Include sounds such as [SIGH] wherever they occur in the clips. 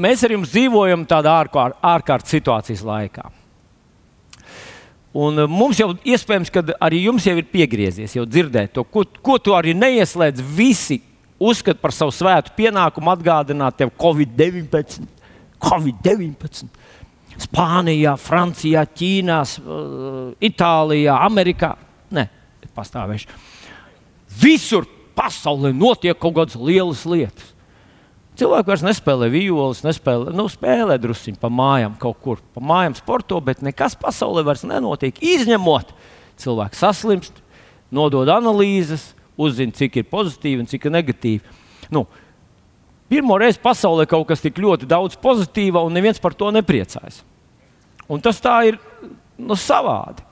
mēs ar jums dzīvojam tādā ārkārt, ārkārtas situācijas laikā. Un uh, mums jau iespējams, ka arī jums jau ir piegriezies, jau dzirdēt to, ko, ko tu arī neieslēdz. Visi uzskata par savu svētu pienākumu atgādināt tev Covid-19. Covid-19. Spānijā, Francijā, Ķīnā, uh, Itālijā, Amerikā. Nē, pastāvēšu. Visur pasaulē notiek kaut kādas lielas lietas. Cilvēki vairs nespēlē violas, nespēlē, nu, spēlē druskuļi pa mājām, kaut kur pa mājām sporto, bet nekas pasaulē vairs nenotiek. Izņemot, cilvēks saslimst, nodod analīzes, uzzina, cik ir pozitīvi un cik ir negatīvi. Nu, pirmo reizi pasaulē kaut kas tik ļoti daudz pozitīva, un neviens par to nepriecājas. Un tas tā ir nu, savādi.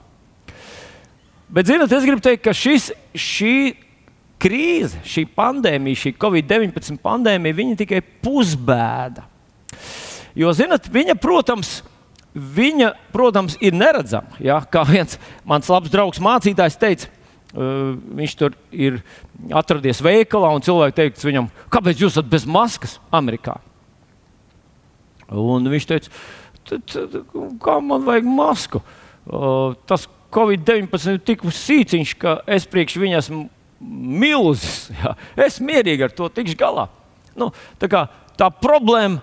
Bet, zinot, es gribu teikt, ka šis, šī krīze, šī pandēmija, šī Covid-19 pandēmija, viņa tikai pusbēda. Jo, zinot, viņa, protams, viņa, protams, ir neredzama. Ja? Kā viens mans labs draugs mācītājs teica, viņš tur ir atradies veikalā un cilvēki teica viņam, kāpēc jūs esat bez maskas Amerikā? Un viņš teica, kā man vajag masku? Tas Covid-19 ir tik sīciņš, ka es priekš viņa esmu milzis. Jā. Es mierīgi ar to tikšu galā. Nu, tā, kā, tā problēma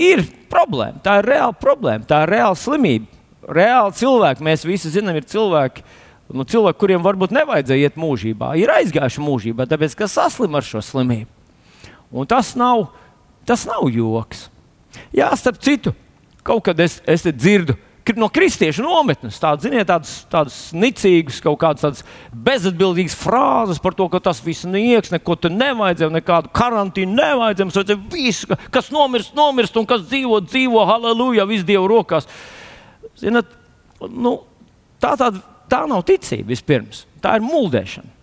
ir problēma. Tā ir reāla problēma, tā ir reāla slimība. Reāli cilvēki, mēs visi zinām, ir cilvēki, nu, cilvēki, kuriem varbūt nevajadzēja iet mūžībā, ir aizgājuši mūžībā, tāpēc ka saslim ar šo slimību. Un tas nav, tas nav joks. Jā, starp citu, kaut kad es, es dzirdu, no kristiešu nometnes. Tādas, ziniet, tādas, tādas nicīgas, kaut kādas bezatbildīgas frāzes par to, ka tas viss nieks, neko tur nevajadzēja, nekādu karantīnu nevajadzēja. Visu, kas nomirst, nomirst, un kas dzīvo, dzīvo, halleluja, viss Dievu rokās. Ziniet, nu, tā, tā, tā nav ticība vispirms. Tā ir muldēšana.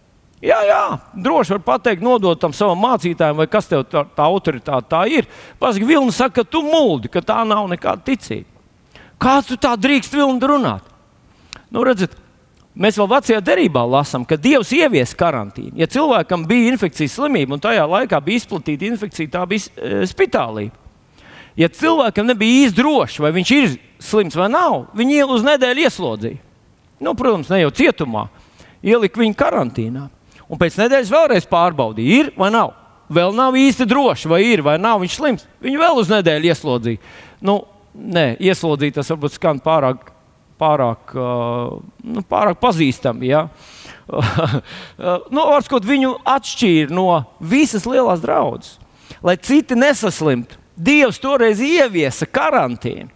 Jā, jā, droši var pateikt, nodot tam savam mācītājam, vai kas tev tā, tā autoritāte tā ir. Pasaka, Vilni saka, ka tu muldi, ka tā nav nekāda ticība. Kā tu tā drīkst vilni runāt? Nu, redzat, mēs vēl vecajā derībā lasām, ka Dievs ievies karantīnu. Ja cilvēkam bija infekcijas slimība un tajā laikā bija izplatīta infekcija, tā bija e, spitālība. Ja cilvēkam nebija īsti droši, vai viņš ir slims vai nav, viņi uz nedēļu ieslodzīja. Nu, protams, ne jau cietumā, ielika viņu karantīnā. Un pēc nedēļas vēlreiz pārbaudīja, ir vai nav. Vēl nav īsti droši, vai ir vai nav viņš slims. Viņu vēl uz nedēļu ieslodzīja. Nu, nē, ieslodzītas varbūt skan pārāk, pārāk, uh, nu, pārāk pazīstami. Ja? [LAUGHS] nu, Varbūt viņu atšķīra no visas lielās draudzes. Lai citi nesaslimtu, Dievs toreiz ieviesa karantīnu.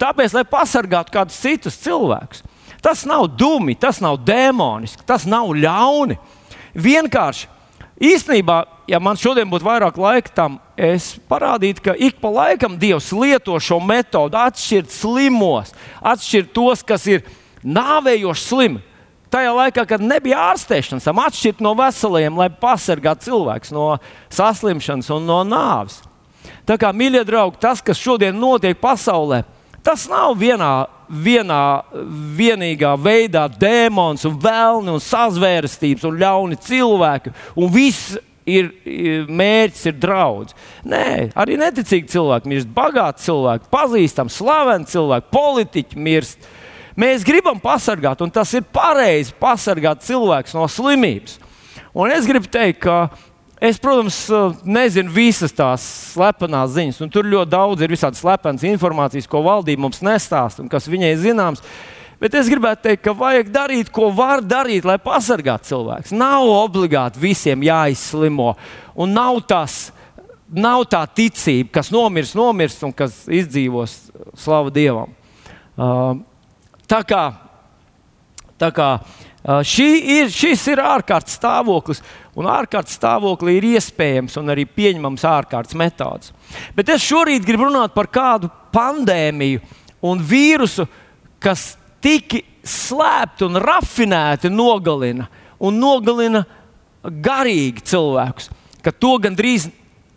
Tāpēc, lai pasargātu kādus citus cilvēkus. Tas nav dumi, tas nav demoniski, tas nav ļauni. Vienkārši īstenībā ja man šodien būtu vairāk laika tam, es parādītu, ka ik pa laikam Dievs lieto šo metodu, atšķirt slimos, atšķirt tos, kas ir nāvējoši slimi. Tajā laikā, kad nebija ārstēšanas, atšķirt no veseliem, lai pasargātu cilvēkus no saslimšanas un no nāves. Tā kā, mīļie draugi, tas, kas šodien notiek pasaulē, tas nav vienā, vienā vienīgā veidā dēmons un vēlni un sazvērstības un ļauni cilvēki un viss ir, ir mērķis, ir draudz. Nē, arī neticīgi cilvēki mirst, bagāti cilvēki, pazīstami, slaveni cilvēki, politiķi mirst. Mēs gribam pasargāt, un tas ir pareizi pasargāt cilvēkus no slimības. Un es gribu teikt, ka es, protams, nezinu visas tās slepenas ziņas, un tur ļoti daudz ir visādas slepenas informācijas, ko valdība mums nestāsta un kas viņai zināms. Bet es gribētu teikt, ka vajag darīt, ko var darīt, lai pasargātu cilvēku. Nav obligāti visiem jāizslimo. Un nav, tas, nav tā ticība, kas nomirs, nomirs un kas izdzīvos slavu Dievam. Uh, tā kā, tā kā uh, ir, šis ir ārkārtas stāvoklis, un ārkārtas stāvoklī ir iespējams un arī pieņemams ārkārtas metodas. Bet es šorīt gribu runāt par kādu pandēmiju un vīrusu, kas tik slēpti un rafinēti nogalina un nogalina garīgi cilvēkus, ka to gandrīz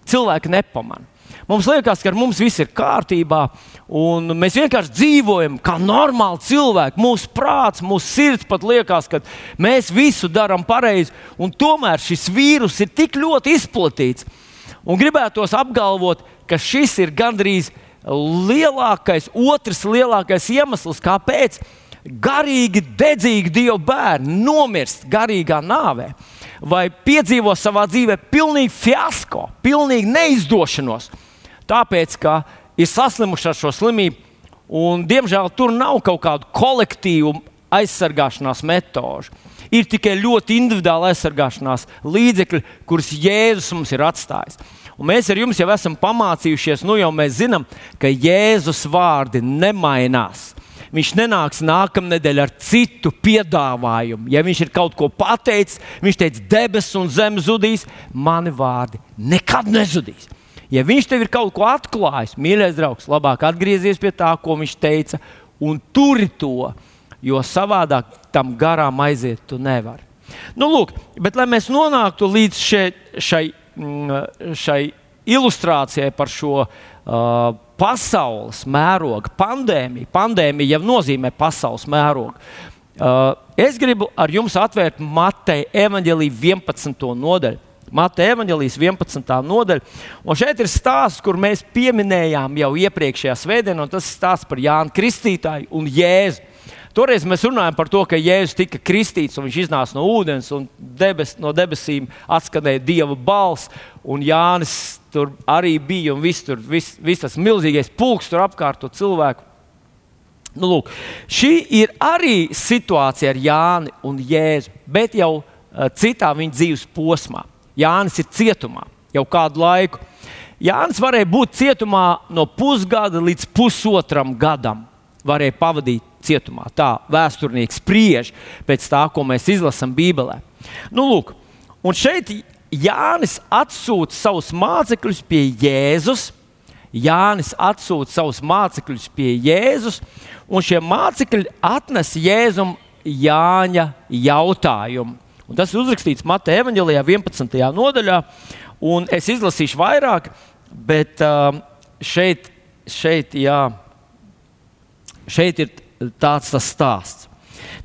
cilvēki nepamanā. Mums liekas, ka ar mums viss ir kārtībā, un mēs vienkārši dzīvojam kā normāli cilvēki. Mūsu prāts, mūsu sirds pat liekas, ka mēs visu darām pareizi, un tomēr šis vīrus ir tik ļoti izplatīts. Un gribētos apgalvot, ka šis ir gandrīz lielākais, otrs lielākais iemesls, kāpēc garīgi dedzīgi Dieva bērni nomirst garīgā nāvē vai piedzīvo savā dzīvē pilnīgi fiasko, pilnīgi neizdošanos. Tāpēc, ka ir saslimuši ar šo slimību, un diemžēl tur nav kaut kādu kolektīvu aizsargāšanās metožu. Ir tikai ļoti individuāli aizsargāšanās līdzekļi, kurus Jēzus mums ir atstājis. Un mēs ar jums jau esam pamācījušies, nu jau mēs zinām, ka Jēzus vārdi nemainās. Viņš nenāks nākamnedēļ ar citu piedāvājumu. Ja viņš ir kaut ko pateicis, viņš teica, debesis un zeme zudīs, mani vārdi nekad nezudīs. Ja viņš tev ir kaut ko atklājis, mīļais draugs, labāk atgriezies pie tā, ko viņš teica, un turi to, jo savādāk tam garām aiziet tu nevari. Nu, lūk, bet, lai mēs nonāktu līdz šai, šai, šai ilustrācijai par šo uh, pasaules mēroga pandēmija. Pandēmija jau nozīmē pasaules mērogu. Uh, es gribu ar jums atvērt Mateja evanģēlīju 11. nodaļu. Mateja evanģēlijas 11. nodaļa. Un šeit ir stāsts, kur mēs pieminējām jau iepriekšējā svētdienā, un tas ir stāsts par Jānu Kristītāju un Jēzu. Toreiz mēs runājam par to, ka Jēzus tika kristīts un viņš iznāca no ūdens, un debes, no debesīm atskanēja dieva balss, un Jānis tur arī bija, un viss, tur, viss, viss tas milzīgais pulks tur apkārt to cilvēku. Nu, lūk, šī ir arī situācija ar Jāni un Jēzu, bet jau uh, citā viņa dzīves posmā. Jānis ir cietumā jau kādu laiku. Jānis varēja būt cietumā no pusgada līdz pusotram gadam. Varēja pavadīt cietumā. Tā vēsturnieks spriež pēc tā, ko mēs izlasām Bībelē. Nu, lūk, un šeit Jānis atsūta savus mācekļus pie Jēzus. Jānis atsūta savus mācekļus pie Jēzus, un šie mācekļi atnes Jēzum Jāņa jautājumu. Un tas ir uzrakstīts Mateja Evanģelijā, 11. nodaļā. Un es izlasīšu vairāk, bet uh, šeit, šeit, jā, šeit ir tāds tas stāsts.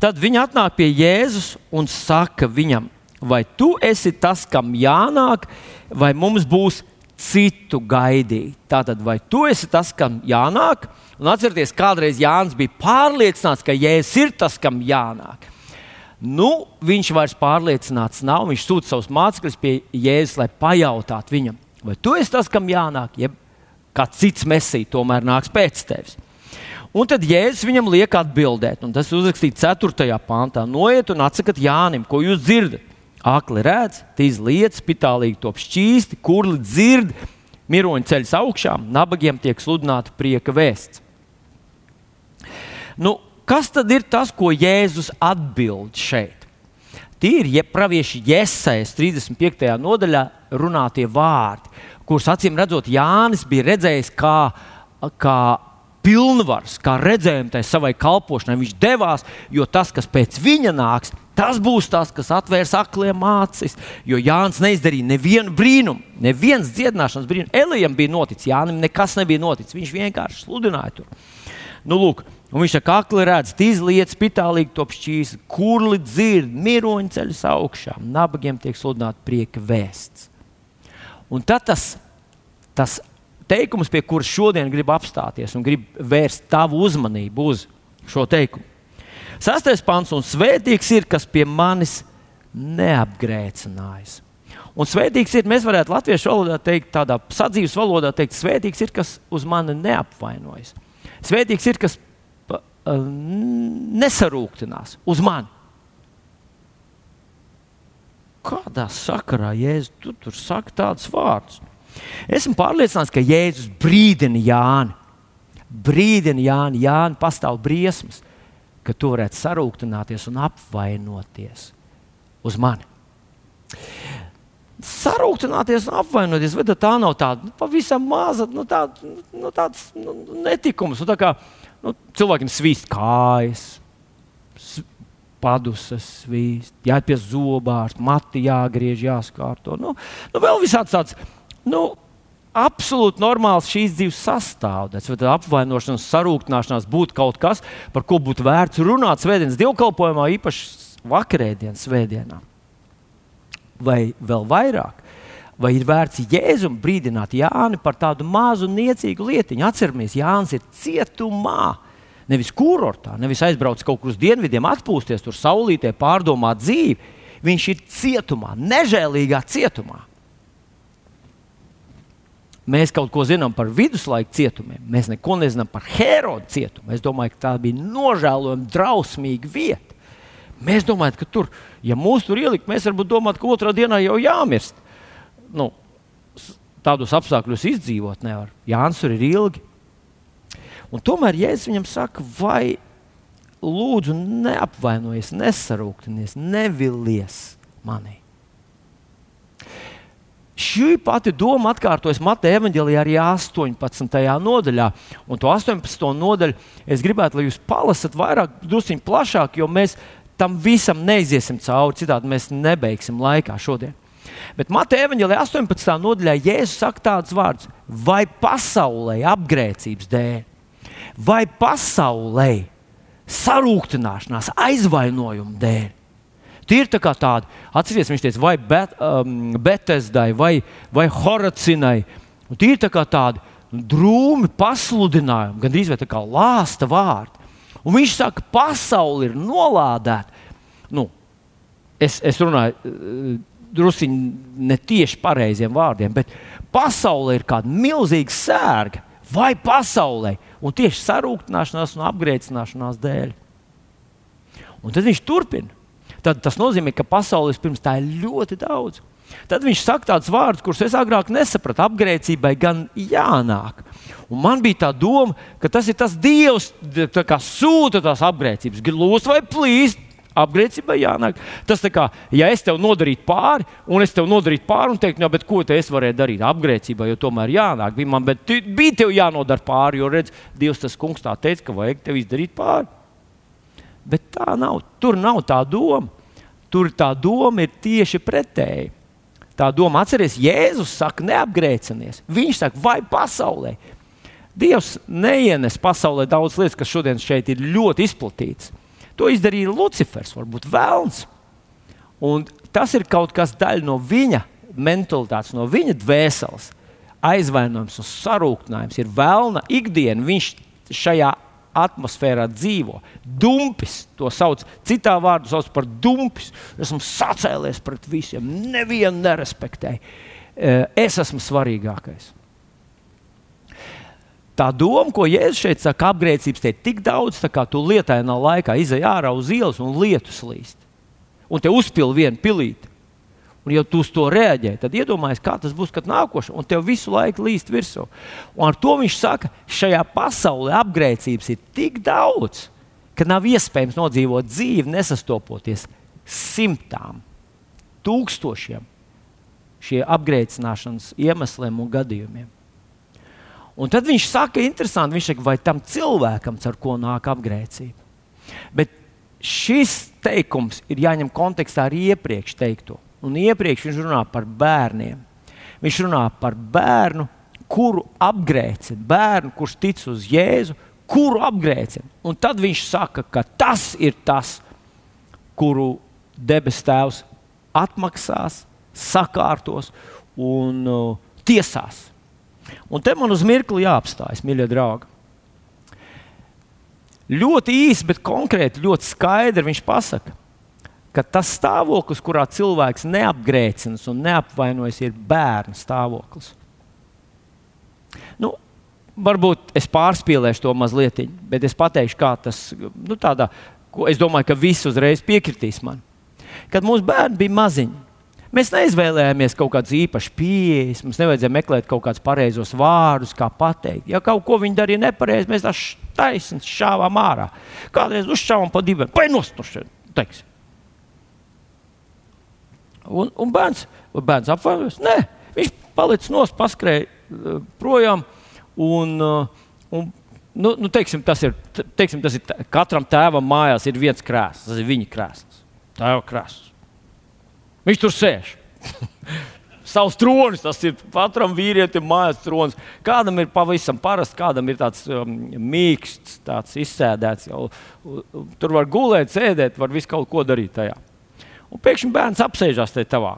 Tad viņi atnāk pie Jēzus un saka viņam, vai tu esi tas, kam jānāk, vai mums būs citu gaidīt. Tātad, vai tu esi tas, kam jānāk? Un atcerieties, kādreiz Jānis bija pārliecināts, ka Jēzus ir tas, kam jānāk. Nu, viņš vairs pārliecināts nav. Viņš sūta savus mācekļus pie Jēzus, lai pajautātu viņam, vai tu esi tas, kam jānāk, jeb kāds cits mesija tomēr nāks pēc tevis. Un tad Jēzus viņam liek atbildēt, un tas ir uzrakstīts 4. pāntā. Noiet un atsakiet Jānim, ko jūs dzirdat. Akli redz, tīz lietas, pitālīgi top šķīsti, kurli dzird, miroņi ceļas augšā, nabagiem tiek sludināta prieka vēsts. Nu, kas tad ir tas, ko Jēzus atbild šeit? Tie ir ja pravieši Jēzus 35. nodaļā runātie vārdi, kurus acīm redzot, Jānis bija redzējis kā, kā pilnvars, kā redzējumu tai savai kalpošanai. Viņš devās, jo tas, kas pēc viņa nāks, tas būs tas, kas atvērs akliem acis. Jo Jānis neizdarīja nevienu brīnumu, neviens dziedināšanas brīnums. Elijam bija noticis, Jānim nekas nebija noticis. Viņš vienkārši sludināja tur. Nu, lūk, Un viņš kā akli redz, tīzlietas, pitālīgi top šķīs, kurli dzird, miroņi ceļas augšā, nabagiem tiek sludināta prieka vēsts. Un tad tas, tas teikums, pie kuras šodien gribu apstāties un gribu vērst tavu uzmanību uz šo teikumu. Sastais pants, un svētīgs ir, kas pie manis neapgrēcinājis. Un svētīgs ir, mēs varētu latviešu valodā teikt, tādā sadzīves valodā teikt, svētīgs ir, kas uz mani neapvainojas. Svētīgs ir, kas uh, nesarūktinās uz mani. Kādā sakarā, Jēzus, tu tur saki tādus vārdus? Esmu pārliecināts, ka Jēzus brīdina Jāni. Brīdina Jāni, Jāni pastāv briesmas, ka tu varētu sarūktināties un apvainoties uz mani. Sarūktināties un apvainoties, vai tā nav tāda nu, pavisam maza, nu, tāda, nu, tāds nu, netikums. Nu, tā kā nu, cilvēkiem svīst kājas, padusas svīst, jāiet pie zobārsta, mati jāgriež, jāskārto. Nu, nu, vēl visāds tāds nu, absolūti normāls šīs dzīves sastāvdaļas. Vai apvainošanās, sarūktināšanās būtu kaut kas, par ko būtu vērts runāt svētdienas dievkalpojumā, īpaši vakarēdienas svētdienā. Vai vēl vairāk, vai ir vērts Jēzum brīdināt Jāni par tādu mazu niecīgu lietiņu. Atceramies, Jānis ir cietumā. Nevis kurortā, nevis aizbraucis kaut kur uz dienvidiem, atpūsties tur saulītē, pārdomāt dzīvi. Viņš ir cietumā, nežēlīgā cietumā. Mēs kaut ko zinām par viduslaiku cietumiem, mēs neko nezinām par Herodu cietumu. Es domāju, ka tā bija nožēlojama, drausmīga vieta. Mēs domājam, ka tur, ja mūs tur ielikt, mēs varbūt domājam, ka otrā dienā jau jāmirst. Nu, tādos apstākļos izdzīvot nevar. Jānis tur ir ilgi. Un tomēr Jēzus viņam saka, vai lūdzu, neapvainojies, nesarūktinies, nevilies manī. Šī pati doma atkārtojas Mateja evanģēlijā arī 18. nodaļā. Un to 18. nodaļu es gribētu, lai jūs palasat vairāk, druskuļi plašāk, jo mēs tam visam neiziesim cauri. Citādi mēs nebeigsim laikā šodien. Bet Mateja evanģēlijā 18. nodaļā Jēzus saka tādus vārdus: vai pasaulē apgrēcības dēļ, vai pasaulē sarūktināšanās, aizvainojuma dēļ Tie ir tā tādi, atcerieties, viņš teica, vai bet, um, Betesdai, vai, vai Horacinai. Un tie ir tā tādi drūmi pasludinājumi, gandrīz vai tā kā lāsta vārdi. Un viņš saka, ka pasaule ir nolādēta. Nu, es, es runāju uh, druskuļi ne tieši pareiziem vārdiem, bet pasaule ir kāda milzīga sērga vai pasaulē, un tieši sarūktināšanās un apgrēcināšanās dēļ. Un tad viņš turpina tad tas nozīmē, ka pasaules pirms tā ir ļoti daudz. Tad viņš saka tādus vārdus, kurus es agrāk nesapratu. Apgrēcībai gan jānāk. Un man bija tā doma, ka tas ir tas Dievs, kas sūta tās apgrēcības. Lūdzu, vai plīst, apgrēcībai jānāk. Tas kā, ja es tev nodarītu pāri, un es tev nodarītu pāri, un teiktu, no, ko te es varēju darīt apgrēcībai, jo tomēr jānāk. Bija man, bet bija tev jānodara pāri, jo redz, Dievs tas kungs tā teica, ka vajag tev izdarīt pāri. Bet tā nav. Tur nav tā doma. Tur tā doma ir tieši pretēji. Tā doma, atcerieties, Jēzus saka, neapgrēcinies. Viņš saka, vai pasaulē. Dievs neienes pasaulē daudz lietas, kas šodien šeit ir ļoti izplatītas. To izdarīja Lucifers, varbūt Vēlns. Un tas ir kaut kas daļa no viņa mentalitātes, no viņa dvēseles. Aizvainojums un sarūktinājums ir vēlna ikdiena. Viņš šajā atmosfērā dzīvo. Dumpis to sauc, citā vārdā sauc par dumpis. Esmu sacēlies pret visiem, nevienu nerespektēju. Eh, es esmu svarīgākais. Tā doma, ko Jēzus šeit saka, apgrēcības te ir tik daudz, ka tu lietainā laikā izai ārā uz ielas un lietus līst. Un te uzpildi vienu pilīti. Un, ja tu uz to reaģē, tad iedomājies, kā tas būs, kad nākošais, un tev visu laiku līst virsū. Un ar to viņš saka, šajā pasaulē apgrēcības ir tik daudz, ka nav iespējams nodzīvot dzīvi, nesastopoties simtām, tūkstošiem šie apgrēcināšanas iemesliem un gadījumiem. Un tad viņš saka, interesanti, viņš saka, vai tam cilvēkam, ar ko nāk apgrēcība. Bet šis teikums ir jāņem kontekstā ar iepriekš teikto. Un iepriekš viņš runā par bērniem. Viņš runā par bērnu, kuru apgrēcina, bērnu, kurš tic uz Jēzu, kuru apgrēcina. Un tad viņš saka, ka tas ir tas, kuru debes Tēvs atmaksās, sakārtos un uh, tiesās. Un te man uz mirkli jāapstājas, mīļie draugi. Ļoti īsi, bet konkrēti, ļoti skaidri viņš pasaka, ka tas stāvoklis, kurā cilvēks neapgrēcinas un neapvainojas, ir bērna stāvoklis. Nu, varbūt es pārspīlēšu to mazliet, bet es pateikšu, kā tas nu, tādā, es domāju, ka visi uzreiz piekritīs man. Kad mūsu bērni bija maziņi, mēs neizvēlējāmies kaut kādas īpašas pieejas, mums nevajadzēja meklēt kaut kādus pareizos vārdus, kā pateikt. Ja kaut ko viņi darīja nepareizi, mēs tā taisnīgi šāvām ārā. Kādreiz uzšāvām pa diviem, vai nostušiem. Un, un bērns, bērns apvainojas. Nē, viņš palicis nos, paskrēja uh, projām. Un, uh, un, nu, nu, teiksim, tas ir, teiksim, tas ir katram tēvam mājās ir viens krēsls. Tas ir viņa krēsls. Tēva krēsls. Viņš tur sēž. [LAUGHS] Savs tronis, tas ir katram vīrietim mājas tronis. Kādam ir pavisam parasts, kādam ir tāds um, mīksts, tāds izsēdēts. Jau, tur var gulēt, sēdēt, var visu kaut ko darīt tajā. Un pēkšņi bērns apsēžās te tavā.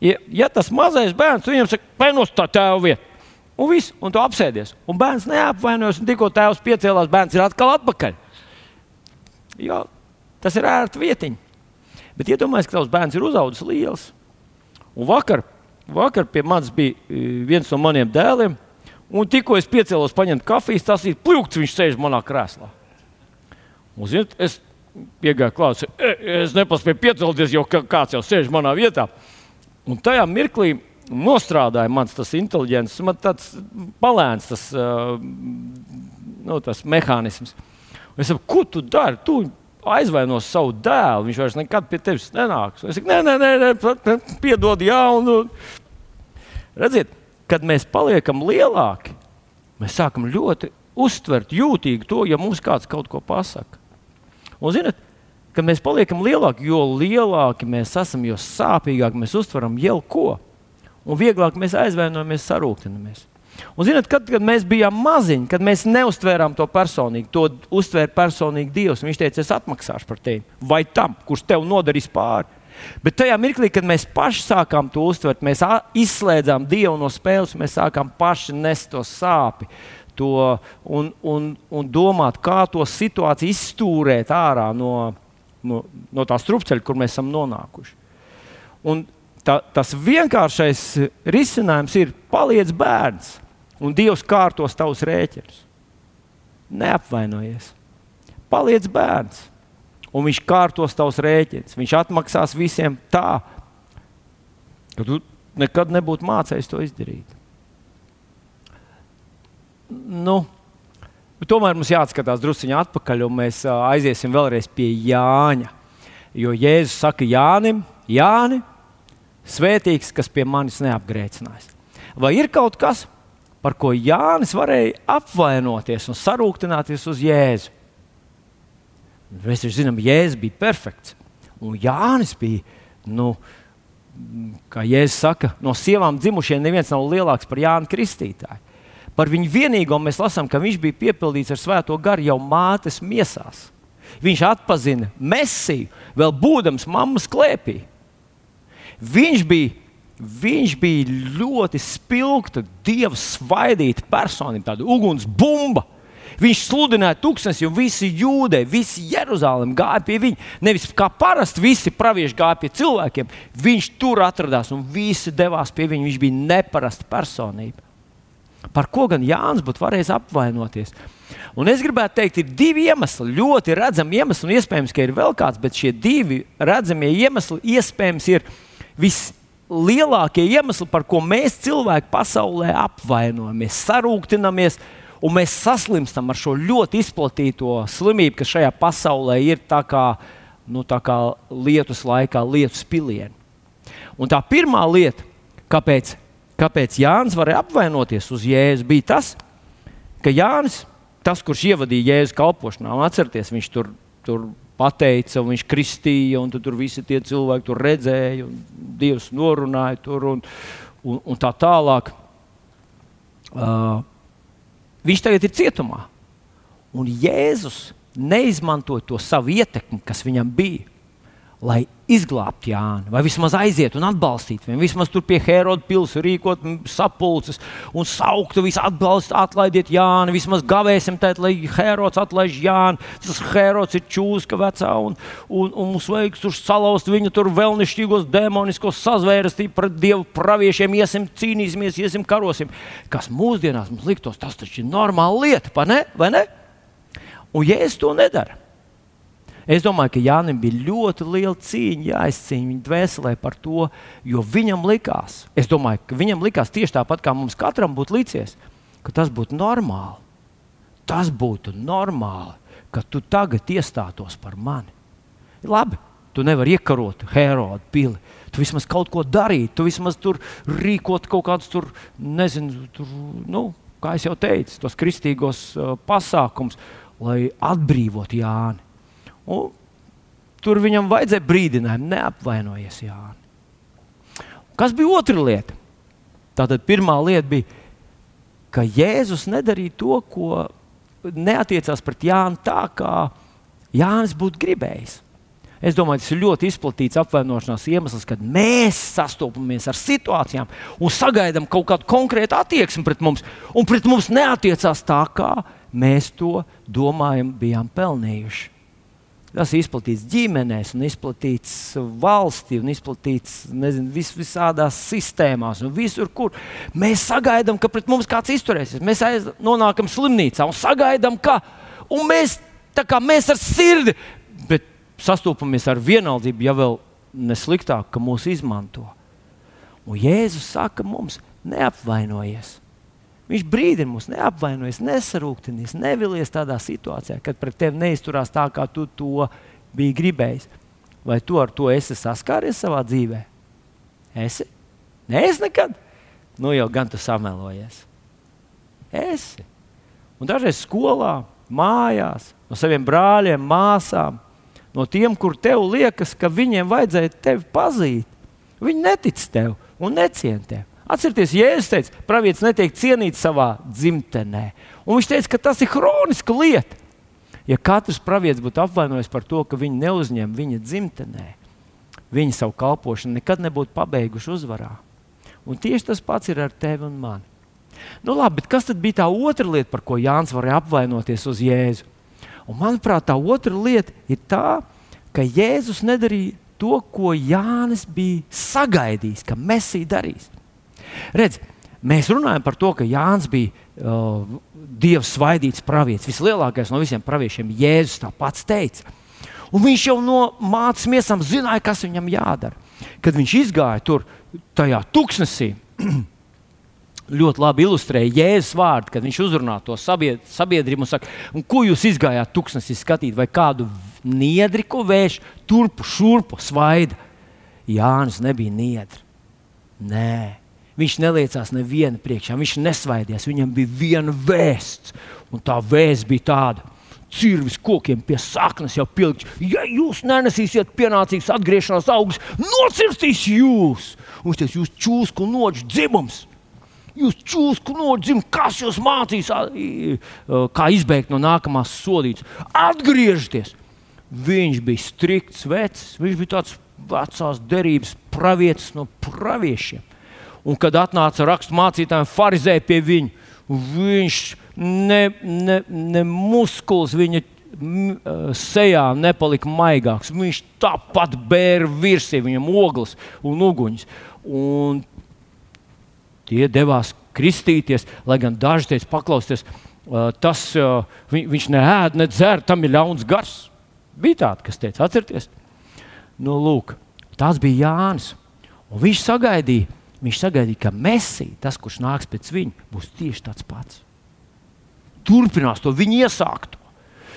Ja, ja tas mazais bērns viņam saka, painos tā tēva vieta, un viss, un tu apsēdies, un bērns neapvainojas, un tikko tēvs piecēlās, bērns ir atkal atpakaļ. Jo tas ir ērta vietiņa. Bet iedomājieties, ka tavs bērns ir uzaugusi liels. Un vakar, vakar pie manis bija e, viens no maniem dēliem, un tikko es piecēlos paņemt kafijas, tas ir pļūks, viņš sēž manā krēslā. Un, ziniet, es piegāju klāt, e, es nepaspēju piecelties, jo kāds jau sēž manā vietā. Un tajā mirklī nostrādāja mans tas inteliģents, man tāds palēns, tas, nu, tas mehānisms. Un es saku, ko tu dari? Tu aizvaino savu dēlu, viņš vairs nekad pie tevis nenāks. Es saku, nē, nē, nē, nē piedod, jā. Un, redziet, kad mēs paliekam lielāki, mēs sākam ļoti uztvert jūtīgi to, ja mums kāds kaut ko pasaka. Un, zinat, kad mēs paliekam lielāki, jo lielāki mēs esam, jo sāpīgāk mēs uztveram jau ko. Un vieglāk mēs aizvainojamies, sarūktinamies. Un, zināt, kad, kad mēs bijām maziņi, kad mēs neustvērām to personīgi, to uztvēra personīgi Dievs. Viņš teica, es atmaksāšu par tevi vai tam, kurš tev nodarīs pāri. Bet tajā mirklī, kad mēs paši sākām to uztvert, mēs izslēdzām Dievu no spēles, mēs sākām paši nest to sāpes to un, un, un domāt, kā to situāciju izstūrēt ārā no, no, no tā strupceļa, kur mēs esam nonākuši. Un tā, tas vienkāršais risinājums ir paliec bērns, un Dievs kārtos tavus rēķinus. Neapvainojies. Paliec bērns, un viņš kārtos tavus rēķinus. Viņš atmaksās visiem tā, ka tu nekad nebūtu mācījis to izdarīt. Nu, Tomēr mums jāatskatās druskuļi atpakaļ, un mēs aiziesim vēlreiz pie Jāņa. Jo Jēzus saka Jānim, Jāni, svētīgs, kas pie manis neapgrēcinās. Vai ir kaut kas, par ko Jānis varēja apvainoties un sarūktināties uz Jēzu? Mēs taču zinām, Jēzus bija perfekts. Un Jānis bija, nu, kā Jēzus saka, no sievām dzimušiem neviens nav lielāks par Jānu Kristītāju. Par viņu vienīgo mēs lasām, ka viņš bija piepildīts ar svēto garu jau mātes miesās. Viņš atzina Mēsiju, vēl būdams mammas klēpī. Viņš bija, viņš bija ļoti spilgta, dieva svaidīta personība, tāda uguns bumba. Viņš sludināja tūkstošiem, un visi jūdei, visi Jeruzalem gāja pie viņa. Nevis kā parasti visi pravieši gāja pie cilvēkiem. Viņš tur atradās un visi devās pie viņa. Viņš bija neparasta personība. Par ko gan Jānis būtu varējis apvainoties? Un es gribētu teikt, ir divi iemesli, ļoti redzami iemesli, un iespējams, ka ir vēl kāds, bet šie divi redzamie iemesli iespējams ir vislielākie iemesli, par ko mēs cilvēki pasaulē apvainojamies, sarūktinamies, un mēs saslimstam ar šo ļoti izplatīto slimību, kas šajā pasaulē ir tā kā, nu, tā kā lietus laikā, lietus pilieni. Un tā pirmā lieta, kāpēc kāpēc Jānis varēja apvainoties uz Jēzu, bija tas, ka Jānis, tas, kurš ievadīja Jēzu kalpošanā, un atcerieties, viņš tur, tur pateica, un viņš kristīja, un tur visi tie cilvēki tur redzēja, un Dievs norunāja tur un, un, un tā tālāk. Uh, viņš tagad ir cietumā. Un Jēzus neizmantoja to savu ietekmi, kas viņam bija, lai izglābt Jānu, vai vismaz aiziet un atbalstīt viņu. Vismaz tur pie Heroda pilsētas rīkot sapulces un sauktu, visu atbalstīt, atlaidiet Jānu. Vismaz gavēsim tēt, lai Herods atlaiž Jānu. Tas Herods ir čūska vecā un, un, un mums vajag tur salauzt viņu tur vēlnišķīgos demoniskos sazvērestību pret dievu praviešiem. Iesim, cīnīsimies, iesim, karosim. Kas mūsdienās mums liktos, tas taču ir normāla lieta, ne? vai ne? Un ja es to nedaru, Es domāju, ka Jānis bija ļoti liela cīņa, jāizcīņa viņa dvēselē par to, jo viņam likās, es domāju, ka viņam likās tieši tāpat, kā mums katram būtu licies, ka tas būtu normāli. Tas būtu normāli, ka tu tagad iestātos par mani. Labi, tu nevari iekarot Herodu pili. Tu vismaz kaut ko darītu, tu vismaz tur rīkot kaut kādus tur, nezinu, tur, nu, kā jau teicu, tos kristīgos uh, pasākumus, lai atbrīvotu Jāni. Un tur viņam vajadzēja brīdinājumu, neapvainojies Jāni. Kas bija otra lieta? Tātad pirmā lieta bija, ka Jēzus nedarīja to, ko neatiecās pret Jānu tā, kā Jānis būtu gribējis. Es domāju, tas ir ļoti izplatīts apvainošanās iemesls, kad mēs sastopamies ar situācijām un sagaidām kaut kādu konkrētu attieksmi pret mums, un pret mums neatiecās tā, kā mēs to domājam, bijām pelnījuši. Tas ir izplatīts ģimenēs, un izplatīts valstī, un izplatīts nezinu, vis, visādās sistēmās, un visur, kur mēs sagaidām, ka pret mums kāds izturēsies. Mēs aiz, nonākam slimnīcā un sagaidām, ka un mēs, kā, mēs ar sirdi, bet sastopamies ar vienaldzību, ja vēl nesliktāk, ka mūs izmanto. Un Jēzus saka mums, neapvainojies. Viņš brīdina mums, neapvainojies, nesarūktinies, nevilies tādā situācijā, kad pret tevi neizturās tā, kā tu to biji gribējis. Vai tu ar to esi saskāries savā dzīvē? Esi? Nē, es nekad. Nu jau gan tu samelojies. Esi. Un dažreiz skolā, mājās, no saviem brāļiem, māsām no tiem, kur tev liekas, ka viņiem vajadzēja tevi pazīt. Viņi netic tev un necien tevi. Atcerieties, Jēzus teica, pravietis netiek cienīts savā dzimtenē. Un viņš teica, ka tas ir kroniska lieta. Ja katrs pravietis būtu apvainojis par to, ka viņi neuzņem viņa dzimtenē, viņi savu kalpošanu nekad nebūtu pabeiguši uzvarā. Un tieši tas pats ir ar tevi un mani. Nu, labi, kas tad bija tā otra lieta, par ko Jānis varēja apvainoties uz Jēzu? Un, manuprāt, tā otra lieta ir tā, ka Jēzus nedarīja to, ko Jānis bija sagaidījis, ka Mēsī darīs. Redz, mēs runājam par to, ka Jānis bija uh, Dieva svaidīts pravietis, vislielākais no visiem praviešiem. Jēzus tā pats teica. Un viņš jau no mācības miesām zināja, kas viņam jādara. Kad viņš izgāja tur, tajā tūkstnesī, [CLEARS THROAT] ļoti labi ilustrēja Jēzus vārdu, kad viņš uzrunā to sabiedrību un saka, un ko jūs izgājāt tuksnesī skatīt, vai kādu niedri, ko vērš turpu, šurpu, svaida. Jānis nebija niedri. Nē, viņš neliecās neviena priekšā, viņš nesvaidījās, viņam bija viena vēsts, un tā vēsts bija tāda. Cirvis kokiem pie saknes jau pilns. Ja jūs nenesīsiet pienācīgas atgriešanās augus, nocirstīs jūs. Un tas jūs čūsku noģis dzimums. Jūs čūsku nodzimt, kas jūs mācīs, kā izbēgt no nākamās sodītas. Atgriezties! Viņš bija strikts vecs, viņš bija tāds vecās derības pravietis no praviešiem. Un kad atnāca rakstu mācītājiem, farizēja pie viņa, viņš ne, ne, ne muskulis viņa sejā nepalika maigāks. Viņš tāpat bēra virsī, viņam ogles un uguņus. Un Tie devās kristīties, lai gan daži teica, paklausieties, tas vi, viņš neēd, ne dzer, tam ir ļauns gars. Bija tādi, kas teica, atcerieties, nu, lūk, tas bija Jānis. Un viņš sagaidīja, viņš sagaidīja, ka Mēsī, tas, kurš nāks pēc viņa, būs tieši tāds pats. Turpinās to viņa iesāktu.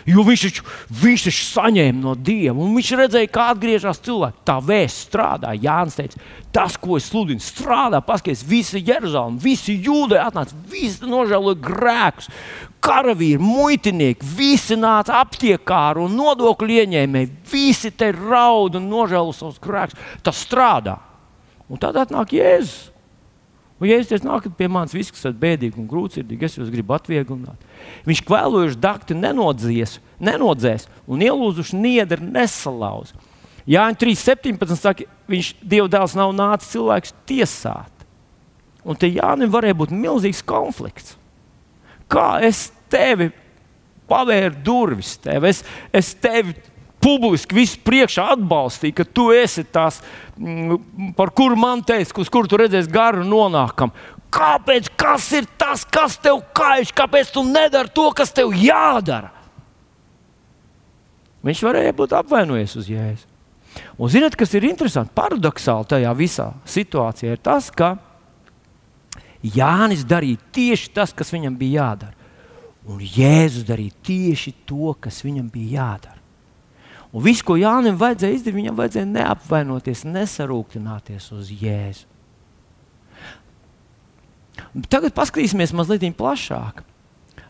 Jo viņš taču, viņš taču saņēma no Dieva, un viņš redzēja, kā atgriežas cilvēki. Tā vēsts strādā. Jānis teica, tas, ko es sludinu, strādā. Paskaties, visi Jeruzalem, visi jūdei atnāca, visi nožēloja grēkus. Karavīri, muitinieki, visi nāca aptiekāri un nodokļu ieņēmēji. Visi te raud un nožēlo savus grēkus. Tas strādā. Un tad atnāk Jēzus. Un, ja jūs nākat pie manis, visi, kas esat bēdīgi un grūtsirdīgi, es jūs gribu atvieglināt. Viņš kvēlojuši dakti nenodzies, nenodzēs un ielūzuši niedri nesalauz. Jāņa 3.17. saka, viņš Dieva dēls nav nācis cilvēks tiesāt. Un te Jānim varēja būt milzīgs konflikts. Kā es tevi pavēru durvis, tev, es, es tevi publiski visu priekšā atbalstīja, ka tu esi tas, mm, par kuru man teica, uz kuru tu redzēsi garu nonākam. Kāpēc? Kas ir tas, kas tev kaiš? Kāpēc tu nedari to, kas tev jādara? Viņš varēja būt apvainojies uz jēzu. Un ziniet, kas ir interesanti, paradoxāli tajā visā situācijā ir tas, ka Jānis darīja tieši tas, kas viņam bija jādara. Un Jēzus darīja tieši to, kas viņam bija jādara. Un viss, ko Jānis vajadzēja izdarīt, viņam vajadzēja neapvainoties, nesarūktināties uz Jēzu. Tagad paskatīsimies mazliet plašāk.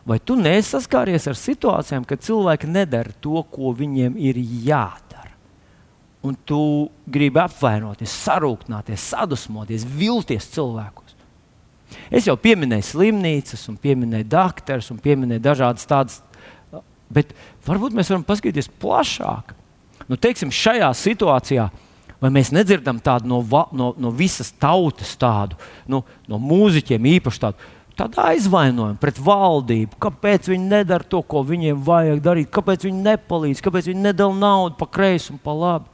Vai tu nesaskāries ar situācijām, kad cilvēki nedara to, ko viņiem ir jādara? Un tu gribi apvainoties, sarūktināties, sadusmoties, vilties cilvēkos. Es jau pieminēju slimnīcas, un pieminēju doktorus, un pieminēju dažādas tādas Bet varbūt mēs varam paskatīties plašāk. Nu, teiksim, šajā situācijā, vai mēs nedzirdam tādu no, va, no, no visas tautas, tādu nu, no mūziķiem īpaši tādu, tādu aizvainojumu pret valdību, kāpēc viņi nedara to, ko viņiem vajag darīt, kāpēc viņi nepalīdz, kāpēc viņi nedala naudu pa kreisi un pa labi.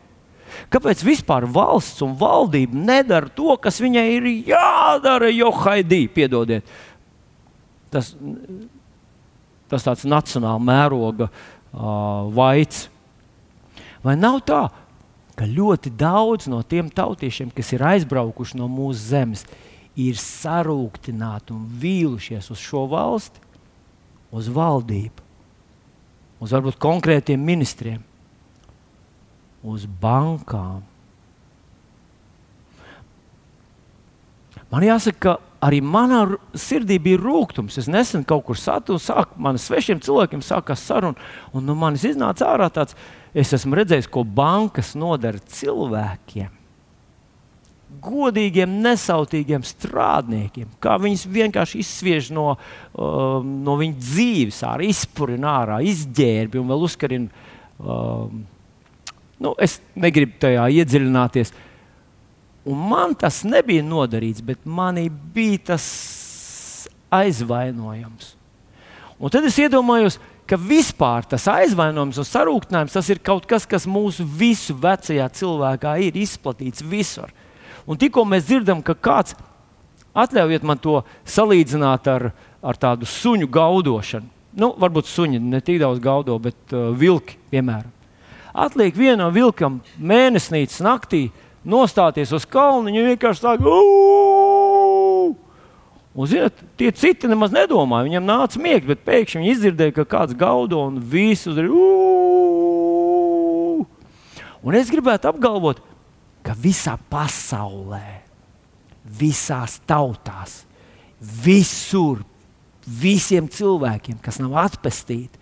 Kāpēc vispār valsts un valdība nedara to, kas viņai ir jādara, jo haidī, piedodiet. Tas, tas tāds nacionāla mēroga uh, vaids. Vai nav tā, ka ļoti daudz no tiem tautiešiem, kas ir aizbraukuši no mūsu zemes, ir sarūktināti un vīlušies uz šo valsti, uz valdību, uz varbūt konkrētiem ministriem, uz bankām? Man jāsaka, ka arī manā sirdī bija rūkums. Es nesen kaut kur saturu, sāk, man svešiem cilvēkiem sākās saruna, un no manis iznāca ārā tāds, es esmu redzējis, ko bankas nodara cilvēkiem. Godīgiem, nesautīgiem strādniekiem, kā viņus vienkārši izsviež no, uh, no viņa dzīves, ārā, izpurina ārā, izģērbi un vēl uzkarina. Uh, nu, es negribu tajā iedziļināties, uh, Un man tas nebija nodarīts, bet manī bija tas aizvainojums. Un tad es iedomājos, ka vispār tas aizvainojums un sarūktinājums tas ir kaut kas, kas mūsu visu vecajā cilvēkā ir izplatīts visur. Un tikko mēs dzirdam, ka kāds, atļaujiet man to salīdzināt ar, ar tādu suņu gaudošanu. Nu, varbūt suņi ne tik daudz gaudo, bet uh, vilki, piemēram. Atliek vienam vilkam mēnesnīcas naktī, uh, nostāties uz kalnu, viņi vienkārši sāk. Un, zināt, tie citi nemaz nedomāja. Viņam nāca miegs, bet pēkšņi viņi izdzirdēja, ka kāds gaudo un viss uzreiz. Un es gribētu apgalvot, ka visā pasaulē, visās tautās, visur, visiem cilvēkiem, kas nav atpestīti,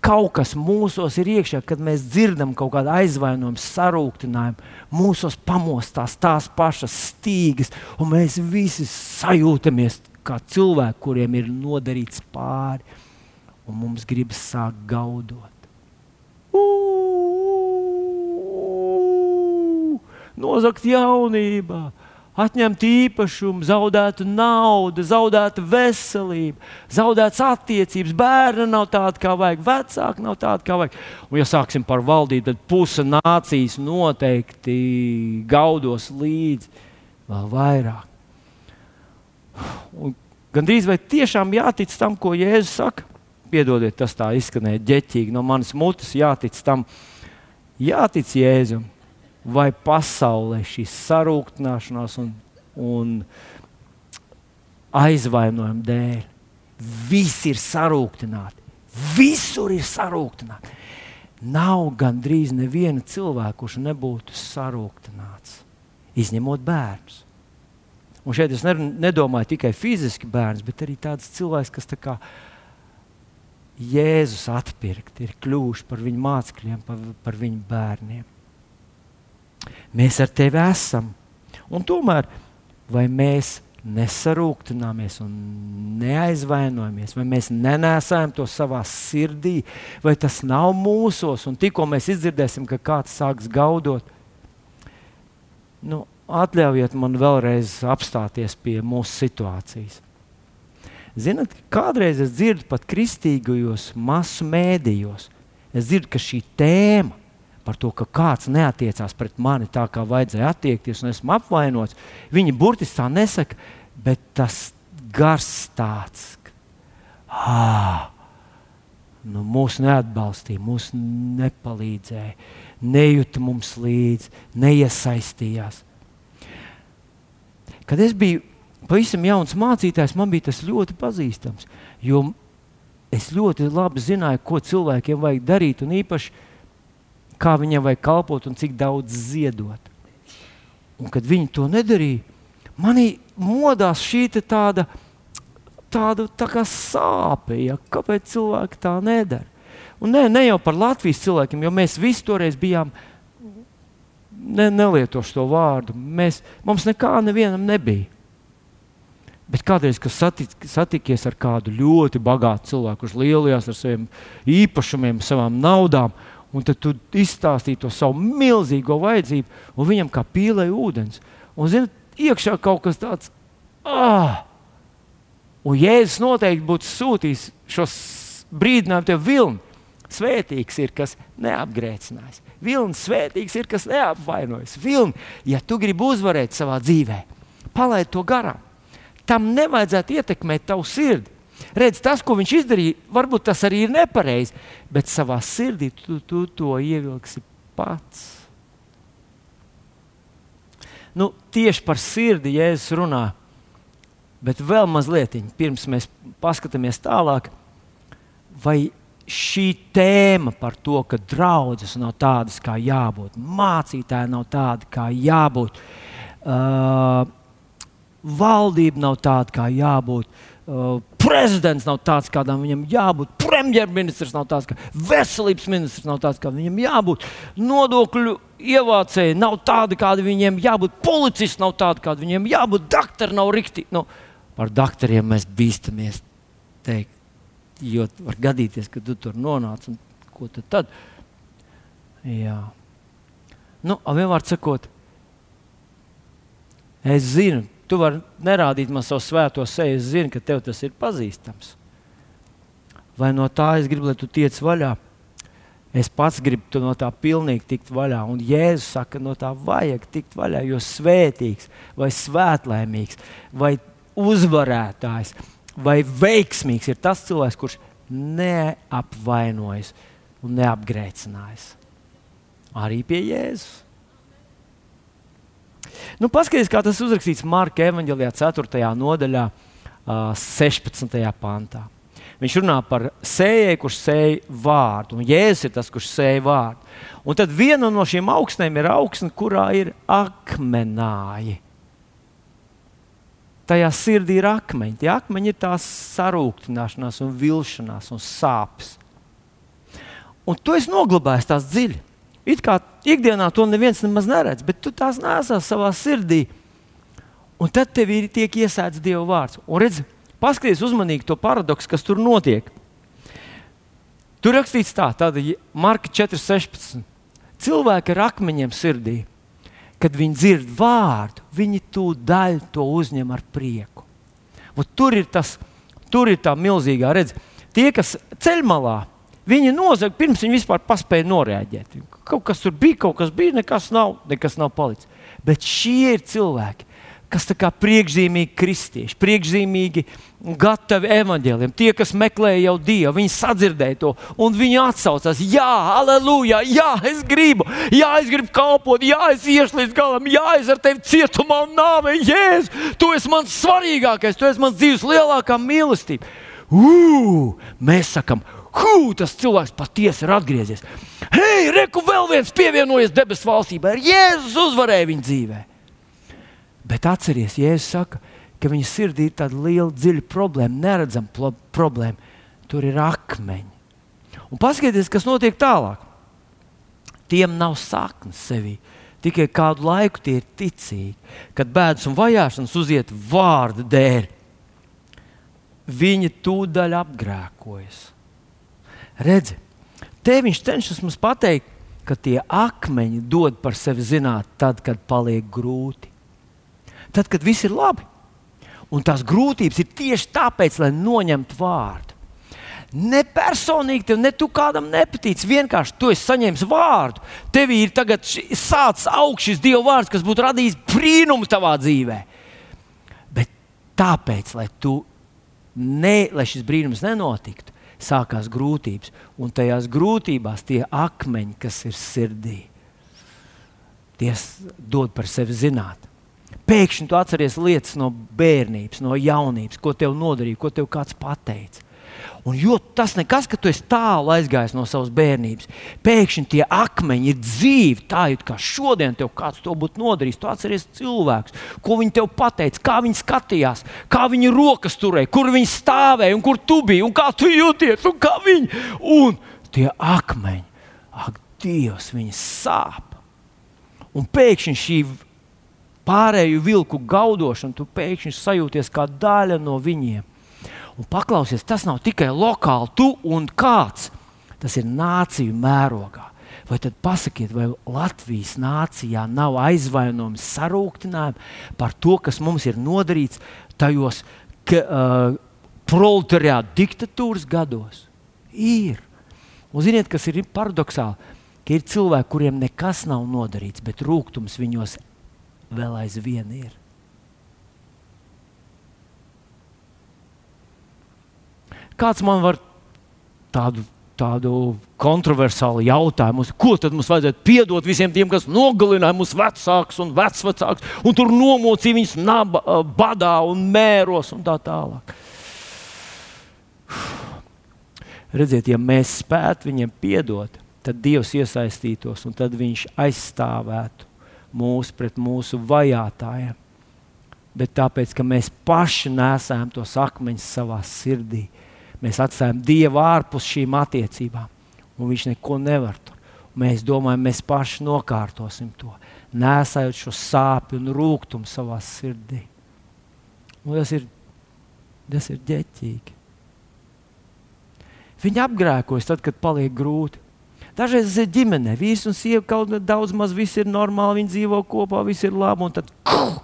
kaut kas mūsos ir iekšā, kad mēs dzirdam kaut kādu aizvainojumu, sarūktinājumu, mūsos pamostās tās pašas stīgas, un mēs visi sajūtamies kā cilvēki, kuriem ir nodarīts pāri, un mums gribas sākt gaudot. Nozagt jaunībā, atņemt īpašumu, zaudētu naudu, zaudētu veselību, zaudētas attiecības, bērni nav tādi, kā vajag, vecāki nav tādi, kā vajag. Un, ja sāksim par valdību, tad puse nācijas noteikti gaudos līdzi vēl vairāk. Un gandrīz vai tiešām jātic tam, ko Jēzus saka. Piedodiet, tas tā izskanēja ģeķīgi no manas mutes, jātic tam, jātic Jēzum vai pasaulē šī sarūktināšanās un, un aizvainojuma dēļ. Visi ir sarūktināti. Visur ir sarūktināti. Nav gandrīz neviena cilvēka, kurš nebūtu sarūktināts, izņemot bērnus. Un šeit es nedomāju tikai fiziski bērns, bet arī tāds cilvēks, kas tā kā Jēzus atpirkt, ir kļuvuši par viņu mācekļiem, par, par viņu bērniem. Mēs ar tevi esam. Un tomēr, vai mēs nesarūktināmies un neaizvainojamies, vai mēs nenēsājam to savā sirdī, vai tas nav mūsos, un tikko mēs izdzirdēsim, ka kāds sāks gaudot, nu, atļaujiet man vēlreiz apstāties pie mūsu situācijas. Ziniet, kādreiz es dzirdu pat kristīgajos masu mēdījos, es dzirdu, ka šī tēma par to, ka kāds neatiecās pret mani tā, kā vajadzēja attiekties, un esmu apvainots. Viņi burtiski tā nesaka, bet tas gars tāds, ka nu, mūs neatbalstīja, mūs nepalīdzēja, nejūta mums līdzi, neiesaistījās. Kad es biju pavisam jauns mācītājs, man bija tas ļoti pazīstams. Jo es ļoti labi zināju, ko cilvēkiem vajag darīt, un īpaši kā viņam vajag kalpot un cik daudz ziedot. Un, kad viņi to nedarīja, manī modās šī tāda, tāda tā kā sāpe, ja, kāpēc cilvēki tā nedara. Un ne, ne jau par Latvijas cilvēkiem, jo mēs visi toreiz bijām, ne, nelietošu to vārdu, mēs, mums nekā nevienam nebija. Bet kādreiz, kad satik, satikies ar kādu ļoti bagātu cilvēku, kurš lielījās ar saviem īpašumiem, savām naudām, Un tad tu izstāstīji to savu milzīgo vajadzību, un viņam kā pīlēja ūdens. Un, zini, iekšā kaut kas tāds, ah! Un Jēzus noteikti būtu sūtījis šo brīdinājumu tev vilni. Svētīgs ir, kas neapgrēcinās. Vilnis svētīgs ir, kas neapvainojas. Vilni, ja tu gribi uzvarēt savā dzīvē, palaid to garām. Tam nevajadzētu ietekmēt tavu sirdi. Redz, tas, ko viņš izdarīja, varbūt tas arī ir nepareizi, bet savā sirdī tu, tu to ievilksi pats. Nu, tieši par sirdi Jēzus runā. Bet vēl mazliet, pirms mēs paskatāmies tālāk, vai šī tēma par to, ka draudzes nav tādas, kā jābūt, mācītāji nav tādi, kā jābūt, uh, valdība nav tāda, kā jābūt, uh, prezidents nav tāds, kādam viņam jābūt, premjerministrs nav tāds, kā veselības ministrs nav tāds, kā viņam jābūt, nodokļu ievācēji nav tādi, kādi viņiem jābūt, policists nav tādi, kādi viņiem jābūt, doktori nav rikti. Nu, par doktoriem mēs bīstamies teikt. Jo var gadīties, ka tu tur nonāc ko tad? tad? Jā. Nu, vienmēr sakot, es zinu, tu vari nerādīt man savu svēto seju, es zinu, ka tev tas ir pazīstams. Vai no tā es gribu, lai tu tiec vaļā? Es pats gribu no tā pilnīgi tikt vaļā. Un Jēzus saka, no tā vajag tikt vaļā, jo svētīgs vai svētlaimīgs vai uzvarētājs vai veiksmīgs ir tas cilvēks, kurš neapvainojas un neapgrēcinājas. Arī pie Jēzus. Nu, Paskaties, kā tas uzrakstīts Marka evanģēlijā, 4. nodaļā, 16. pantā. Viņš runā par sējēju, kurš sēž vārdu, un Jēzus ir tas, kurš sēž vārdu. Un tad viena no šīm augstnēm ir augsne, kurā ir akmenāji tajā sirdī ir akmeņi. Tie akmeņi ir tās sarūktināšanās, un vilšanās un sāpes. Un tu esi noglabājis tās dziļi. It kā ikdienā to neviens nemaz neredz, bet tu tās nesā savā sirdī. Un tad tev ir tiek iesēdz Dieva vārds. Un redz, paskaties uzmanīgi to paradoksu, kas tur notiek. Tur rakstīts tā, tāda Marka 4,16. Cilvēki ar akmeņiem sirdī kad viņi dzird vārdu, viņi tūdaļ to uzņem ar prieku. Un tur ir, tas, tur ir tā milzīgā redzes. Tie, kas ceļmalā, viņi nozag pirms viņi vispār paspēja noreaģēt. Kaut kas tur bija, kaut kas bija, nekas nav, nekas nav palicis. Bet šie ir cilvēki, kas kā priekšzīmīgi kristieši, priekšzīmīgi gatavi evaņģēliem. Tie, kas meklēja jau Dievu, viņi sadzirdēja to un viņi atsaucās. Jā, aleluja, jā, es gribu, jā, es gribu kalpot, jā, es iešu līdz galam, jā, es ar tevi cietumā un nāvē, jēzus, tu esi mans svarīgākais, tu esi mans dzīves lielākā mīlestība. Ugh, mēs sakam, Hū, tas cilvēks patiesi ir atgriezies. Hei, reku vēl viens pievienojies debesu valstībā. Jēzus uzvarēja viņa dzīvēm. Bet atcerieties, Jēzus saka, ka viņa sirdī ir tāda liela, dziļa problēma, neredzama problēma. Tur ir akmeņi. Un paskatieties, kas notiek tālāk. Tiem nav saknes sevī. Tikai kādu laiku tie ir ticīgi. Kad bēdas un vajāšanas uziet vārdu dēļ, viņi tūdaļ apgrēkojas. Redzi, te viņš cenšas mums pateikt, ka tie akmeņi dod par sevi zināt, tad, kad paliek grūti tad, kad viss ir labi. Un tās grūtības ir tieši tāpēc, lai noņemtu vārdu. Ne personīgi tev, ne tu kādam nepatīc. Vienkārši tu esi saņēmis vārdu. Tev ir tagad sācis augsts šis Dieva vārds, kas būtu radījis brīnumu tavā dzīvē. Bet tāpēc, lai, ne, lai šis brīnums nenotiktu, sākās grūtības. Un tajās grūtībās tie akmeņi, kas ir sirdī, tie dod par sevi zināt pēkšņi tu atceries lietas no bērnības, no jaunības, ko tev nodarīja, ko tev kāds pateica. Un jo tas nekas, ka tu esi tālu aizgājis no savas bērnības, pēkšņi tie akmeņi ir dzīvi. Tā ir kā šodien tev kāds to būtu nodarījis. Tu atceries cilvēkus, ko viņi tev pateica, kā viņi skatījās, kā viņi rokas turēja, kur viņi stāvēja un kur tu biji un kā tu jūties un viņi. Un tie akmeņi, ak, Dievs, viņi sāp. Un pēkšņi šī pārēju vilku gaudošanu, tu pēkšņi sajūties kā daļa no viņiem. Un paklausies, tas nav tikai lokāli tu un kāds. Tas ir nāciju mērogā. Vai tad pasakiet, vai Latvijas nācijā nav aizvainojumi, sarūktinājumi par to, kas mums ir nodarīts tajos ka, uh, proletariāta diktatūras gados? Ir. Un ziniet, kas ir paradoxāli? Ka ir cilvēki, kuriem nekas nav nodarīts, bet rūkums viņos vēl aizvien ir. Kāds man var tādu tādu kontroversālu jautājumu, ko tad mums vajadzētu piedot visiem tiem, kas nogalināja mūsu vecākus un vecvecākus, un tur nomocīja viņus naba, badā un mēros un tā tālāk. Redziet, ja mēs spētu viņiem piedot, tad Dievs iesaistītos un tad Viņš aizstāvētu mūs pret mūsu vajātajiem. Bet tāpēc, ka mēs paši nesām tos akmeņus savā sirdī, Mēs atstājam Dievu ārpus šīm attiecībām, un Viņš neko nevar tur. Mēs domājam, mēs paši nokārtosim to, nesājot šo sāpju un rūkumu savā sirdī. Un tas ir, tas ir ģeķīgi. Viņi apgrēkojas tad, kad paliek grūti. Dažreiz ir ģimenē, vīrs un sieva kaut kā daudz maz, viss ir normāli, viņi dzīvo kopā, viss ir labi, un tad kuh,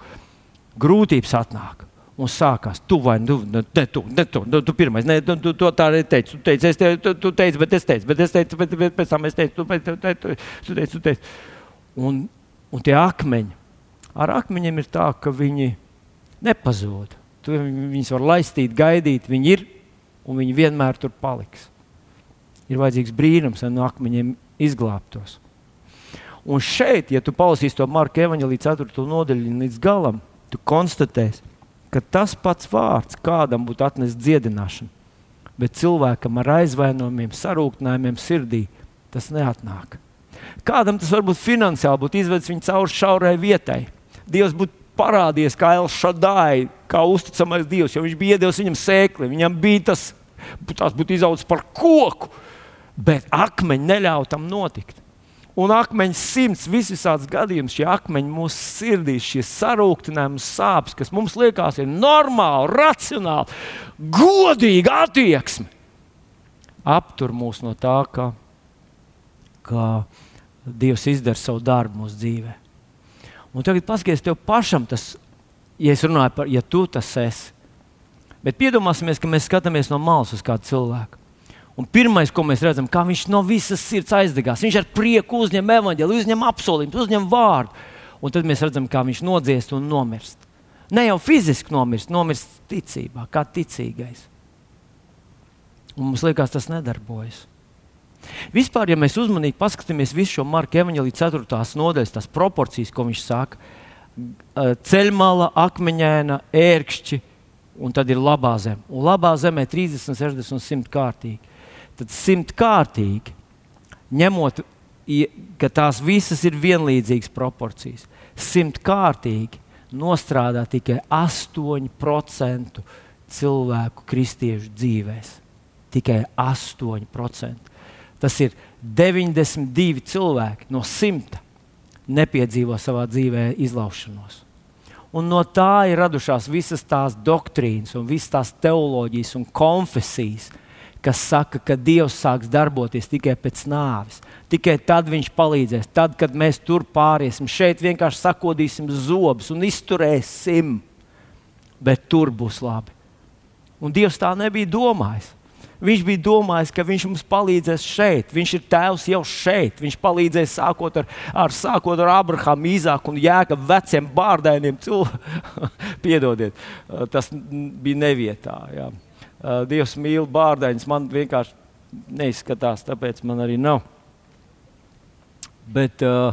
grūtības atnāk un sākās. Tu vai nu, ne, tu, ne, tu, ne, tu pirmais, ne, tu, tu tā arī teici. Tu teici, es te, tu, tu teici, bet es teicu, bet es teicu, bet, bet pēc tam es teicu, tu, tu, tu, tu, tu teici, tu teici. Un, un tie akmeņi, ar akmeņiem ir tā, ka viņi nepazūd. Tu viņus var laistīt, gaidīt, viņi ir un viņi vienmēr tur paliks. Ir vajadzīgs brīnums, lai no akmeņiem izglābtos. Un šeit, ja tu palasīsi to Marka evanģēlī 4. nodaļu līdz galam, tu konstatēsi, ka tas pats vārds kādam būtu atnesis dziedināšanu, bet cilvēkam ar aizvainojumiem, sarūktinājumiem sirdī tas neatnāk. Kādam tas varbūt finansiāli būtu izvedis viņu cauri šaurai vietai. Dievs būtu parādījies kā Elšadai, kā uzticamais Dievs, jo viņš bija iedevis viņam sēkli, viņam bija tas, tas būtu izaudzis par koku, bet akmeņi neļauj tam notikt. Un akmeņa simts, visāds gadījums, šie akmeņi mūsu sirdīs, šie sarūktinājumi, sāpes, kas mums liekas, ir normāli, racionāli, godīgi attieksme, aptur mūs no tā, ka, ka Dievs izdara savu darbu mūsu dzīvē. Un tagad paskaties, tev pašam tas, ja es runāju par, ja tu tas esi. Bet iedomāsimies, ka mēs skatāmies no malas uz kādu cilvēku. Un pirmais, ko mēs redzam, kā viņš no visas sirds aizdegās. Viņš ar prieku uzņem evaņģēliju, uzņem apsolījumu, uzņem vārdu. Un tad mēs redzam, kā viņš nodziest un nomirst. Ne jau fiziski nomirst, nomirst ticībā, kā ticīgais. Un mums liekas, tas nedarbojas. Vispār, ja mēs uzmanīgi paskatāmies visu šo Marka evaņģēlīja 4. nodaļas, tās proporcijas, ko viņš saka, ceļmala, akmeņaina, ērkšķi, un tad ir labā zeme. Un labā zemē 30, 60 un 100 kārtīgi tad simtkārtīgi, ņemot, ka tās visas ir vienlīdzīgas proporcijas, simtkārtīgi nostrādā tikai 8% cilvēku kristiešu dzīvēm. Tikai 8%. Tas ir 92 cilvēki no 100 nepiedzīvo savā dzīvē izlaušanos. Un no tā ir radušās visas tās doktrīnas, un visas tās teoloģijas un konfesijas, kas saka, ka Dievs sāks darboties tikai pēc nāves. Tikai tad viņš palīdzēs. Tad, kad mēs tur pāriesim, šeit vienkārši sakodīsim zobus un izturēsim, bet tur būs labi. Un Dievs tā nebija domājis. Viņš bija domājis, ka viņš mums palīdzēs šeit. Viņš ir tēvs jau šeit. Viņš palīdzēs sākot ar, ar, sākot ar Abrahāmu, Īzāku un Jēkabu veciem bārdainiem. [LAUGHS] Piedodiet, tas bija nevietā. Jā. Uh, Dievs mīl bārdaņus. Man vienkārši neizskatās, tāpēc man arī nav. Bet uh,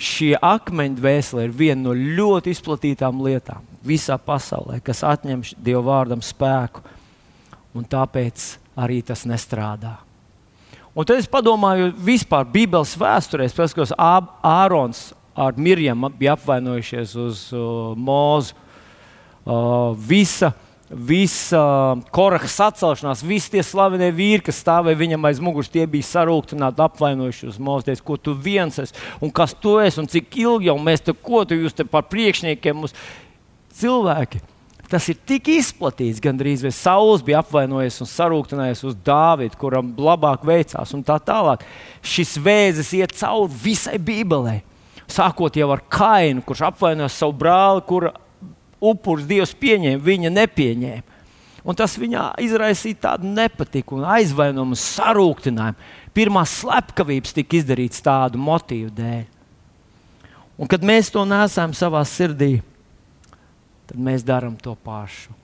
šie akmeņu dvēseli ir viena no ļoti izplatītām lietām visā pasaulē, kas atņem Dieva vārdam spēku, un tāpēc arī tas nestrādā. Un tad es padomāju, vispār Bībeles vēsturē, kas Ārons ar Mirjam bija apvainojušies uz uh, Mūzu uh, visa. Visa koraha sacelšanās, visi tie slavenie vīri, kas stāvēja viņam aiz muguras, tie bija sarūktināti, apvainojuši uz mūzikas, ko tu viens esi un kas tu esi un cik ilgi jau mēs te ko tu jūs te par priekšniekiem. Mums. Cilvēki, Tas ir tik izplatīts, gandrīz vai Sauls bija apvainojies un sarūktinājies uz Dāvidu, kuram labāk veicās, un tā tālāk. Šis vēzis iet cauri visai Bībelē. Sākot jau ar Kainu, kurš apvainoja savu brāli, kura upurs Dievs pieņēma, viņa nepieņēma. Un tas viņā izraisīja tādu nepatiku, aizvainojumu, sarūktinājumu. Pirmā slepkavības tika izdarīts tādu motīvu dēļ. Un kad mēs to nesam savā sirdī, tad mēs darām to pašu.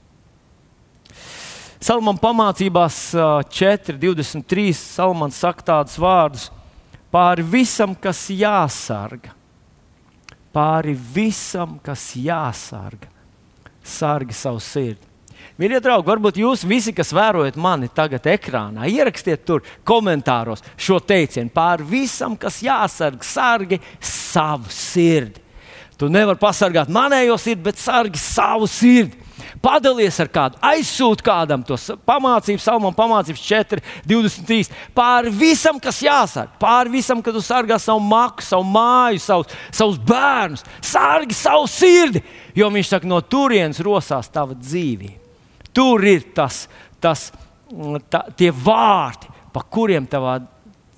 Salmāna pamācībās 4.23. Salmāns saka tādus vārdus: pāri visam, kas jāsarga, pāri visam, kas jāsarga, sargi savu sirdi. Mīļie draugi, varbūt jūs visi, kas vērojat mani tagad ekrānā, ierakstiet tur komentāros šo teicienu pār visam, kas jāsargā, sargi savu sirdi. Tu nevari pasargāt manējo sirdi, bet sargi savu sirdi. Padalies ar kādu, aizsūti kādam to pamācību, salmam, pamācības 4, 23. Pāri visam, kas jāsargā, pāri visam, kad tu sargā savu maku, savu māju, savus, savus bērnus, sargi savu sirdi, jo viņš saka, no turienes rosās tava dzīvība. Tur ir tas, tas tā, tie vārti, pa kuriem tavā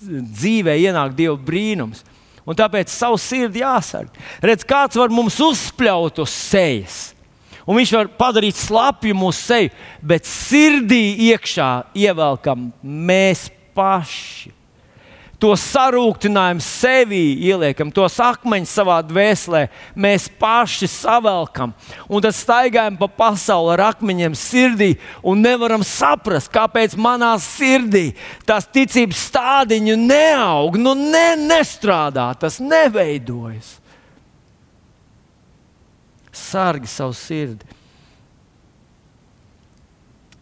dzīvē ienāk Dieva brīnums. Un tāpēc savu sirdi jāsargā. Redz, kāds var mums uzspļaut uz sejas. Un viņš var padarīt slapju mūsu seju, bet sirdī iekšā ievelkam mēs paši to sarūktinājumu sevī ieliekam, tos akmeņus savā dvēselē, mēs paši savelkam. Un tad staigājam pa pasauli ar akmeņiem sirdī un nevaram saprast, kāpēc manā sirdī tās ticības stādiņi neaug, nu ne, nestrādā, tas neveidojas. Sargi savu sirdi.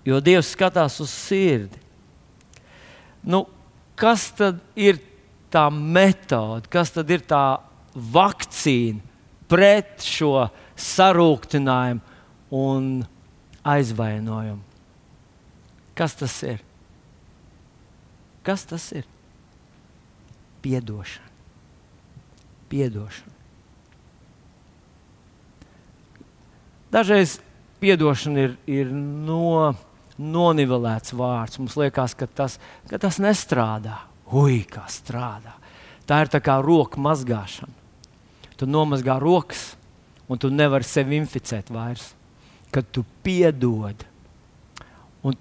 Jo Dievs skatās uz sirdi. Nu, kas tad ir tā metode, kas tad ir tā vakcīna pret šo sarūktinājumu un aizvainojumu? Kas tas ir? Kas tas ir? Piedošana. Piedošana. Dažreiz piedošana ir, ir no nonivelēts vārds. Mums liekas, ka tas, ka tas nestrādā. Ui, kā strādā. Tā ir tā kā roka mazgāšana. Tu nomazgā rokas, un tu nevari sevi inficēt vairs. Kad tu piedod. Un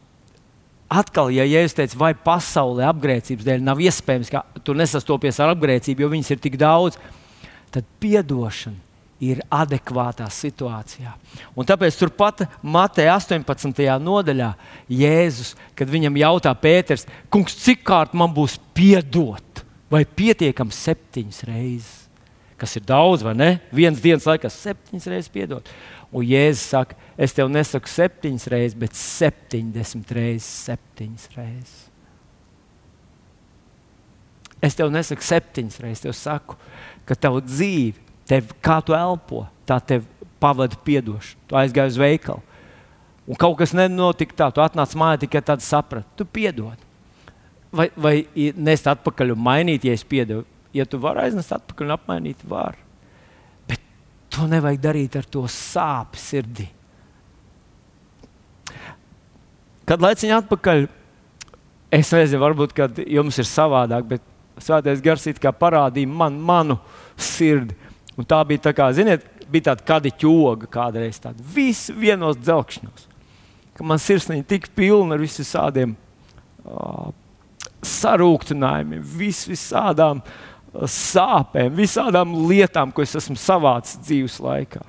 atkal, ja es teicu, vai pasaulē apgrēcības dēļ nav iespējams, ka tu nesastopies ar apgrēcību, jo viņas ir tik daudz, tad piedošana ir adekvātā situācijā. Un tāpēc turpat Mateja 18. nodaļā Jēzus, kad viņam jautā Pēters, kungs, cik kārt man būs piedot, vai pietiekami septiņas reizes? Kas ir daudz, vai ne? Vienas dienas laikā septiņas reizes piedot. Un Jēzus saka, es tev nesaku septiņas reizes, bet septiņdesmit reizes, septiņas reizes. Es tev nesaku septiņas reizes, tev saku, ka tavu dzīvi tev, kā tu elpo, tā tev pavada piedošana. Tu aizgāji uz veikalu. Un kaut kas nenotika tā, tu atnāc mājā tikai tad saprati, tu piedod. Vai, vai nest atpakaļ un mainīt, ja es piedevu. Ja tu vari aiznest atpakaļ un apmainīt, var. Bet to nevajag darīt ar to sāpju sirdī. Kad laiciņā atpakaļ, es nezinu, varbūt jums ir savādāk, bet Svētais Gars parādīja man, manu sirdi. Un tā bija tā kā, ziniet, bija tāda kadiķa joga kādreiz, tāda viss vienos dzelkšņos. Ka man sirsniņa tik pilna ar visādiem uh, sarūktinājumiem, vis, visādām uh, sāpēm, visādām lietām, ko es esmu savācis dzīves laikā.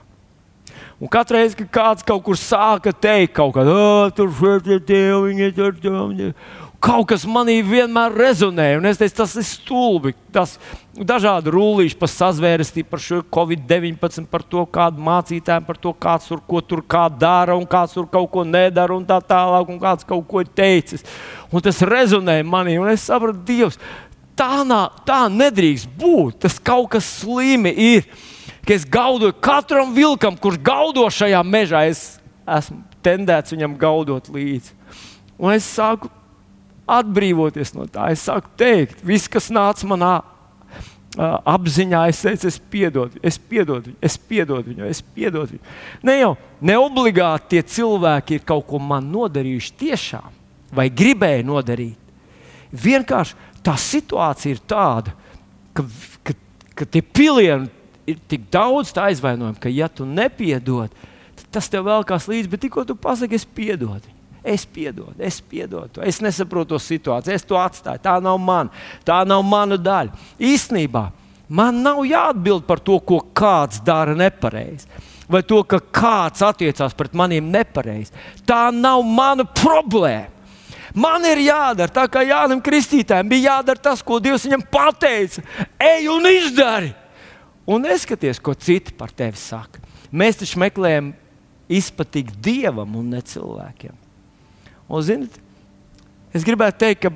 Un katru reizi, kad kāds kaut kur sāka teikt, kaut kādā oh, tur ir dievi, tur ir kaut kas manī vienmēr rezonē. Un es teicu, tas ir stulbi. Tas dažādi rullīši par sazvērestību, par šo covid-19, par to, kādu mācītāju, par to, kāds tur ko tur dara un kāds tur kaut ko nedara un tā tālāk, un kāds kaut ko ir teicis. Un tas rezonē manī, un es sapratu, Dievs, tā, nā, tā nedrīkst būt. Tas kaut kas slimi ir. Ka es gaudoju katram vilkam, kurš gaudo šajā mežā, es esmu tendēts viņam gaudot līdzi. Un es sāku atbrīvoties no tā. Es sāku teikt, viss, kas nāca manā apziņā es teicu, es piedodu, es piedodu viņu, es piedodu viņu, es piedodu viņu. Ne jau ne obligāti tie cilvēki ir kaut ko man nodarījuši tiešām, vai gribēja nodarīt. Vienkārši tā situācija ir tāda, ka, ka, ka tie pilieni ir tik daudz aizvainojumu, ka, ja tu nepiedod, tad tas tev vēl kāds līdzi, bet tikko tu pasaki, es piedodu. Es piedodu, es piedodu, es nesaprotu to situāciju, es to atstāju. Tā nav mana, tā nav mana daļa. Īsnībā man nav jāatbild par to, ko kāds dara nepareizi, vai to, ka kāds attiecās pret maniem nepareizi. Tā nav mana problēma. Man ir jādara tā, kā Jānis Kristītājam bija jādara tas, ko Dievs viņam pateica. Ej un izdari! Un neskaties, ko citi par tevi saka. Mēs taču meklējam izpatikt Dievam un ne cilvēkiem. Un, zinat, es gribētu teikt, ka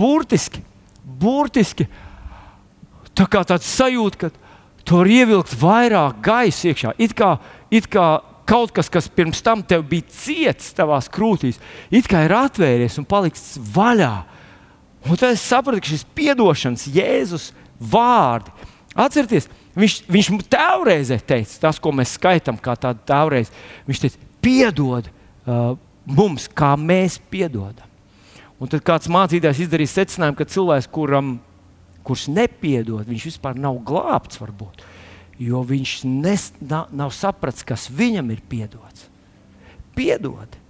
burtiski, burtiski tā kā tāds sajūta, ka tu vari ievilkt vairāk gaisa iekšā. It kā, it kā kaut kas, kas pirms tam tev bija ciets tavās krūtīs, it kā ir atvērties un paliks vaļā. Un tad es sapratu, ka šis piedošanas Jēzus vārdi, atcerieties, viņš, viņš tēvreizē teica, tas, ko mēs skaitām, kā tādu tēvreiz, viņš teica, piedod. Uh, mums, kā mēs piedodam. Un tad kāds mācītājs izdarīs secinājumu, ka cilvēks, kuram, kurš nepiedod, viņš vispār nav glābts, varbūt, jo viņš nes, nav, nav sapratis, kas viņam ir piedots. Piedod.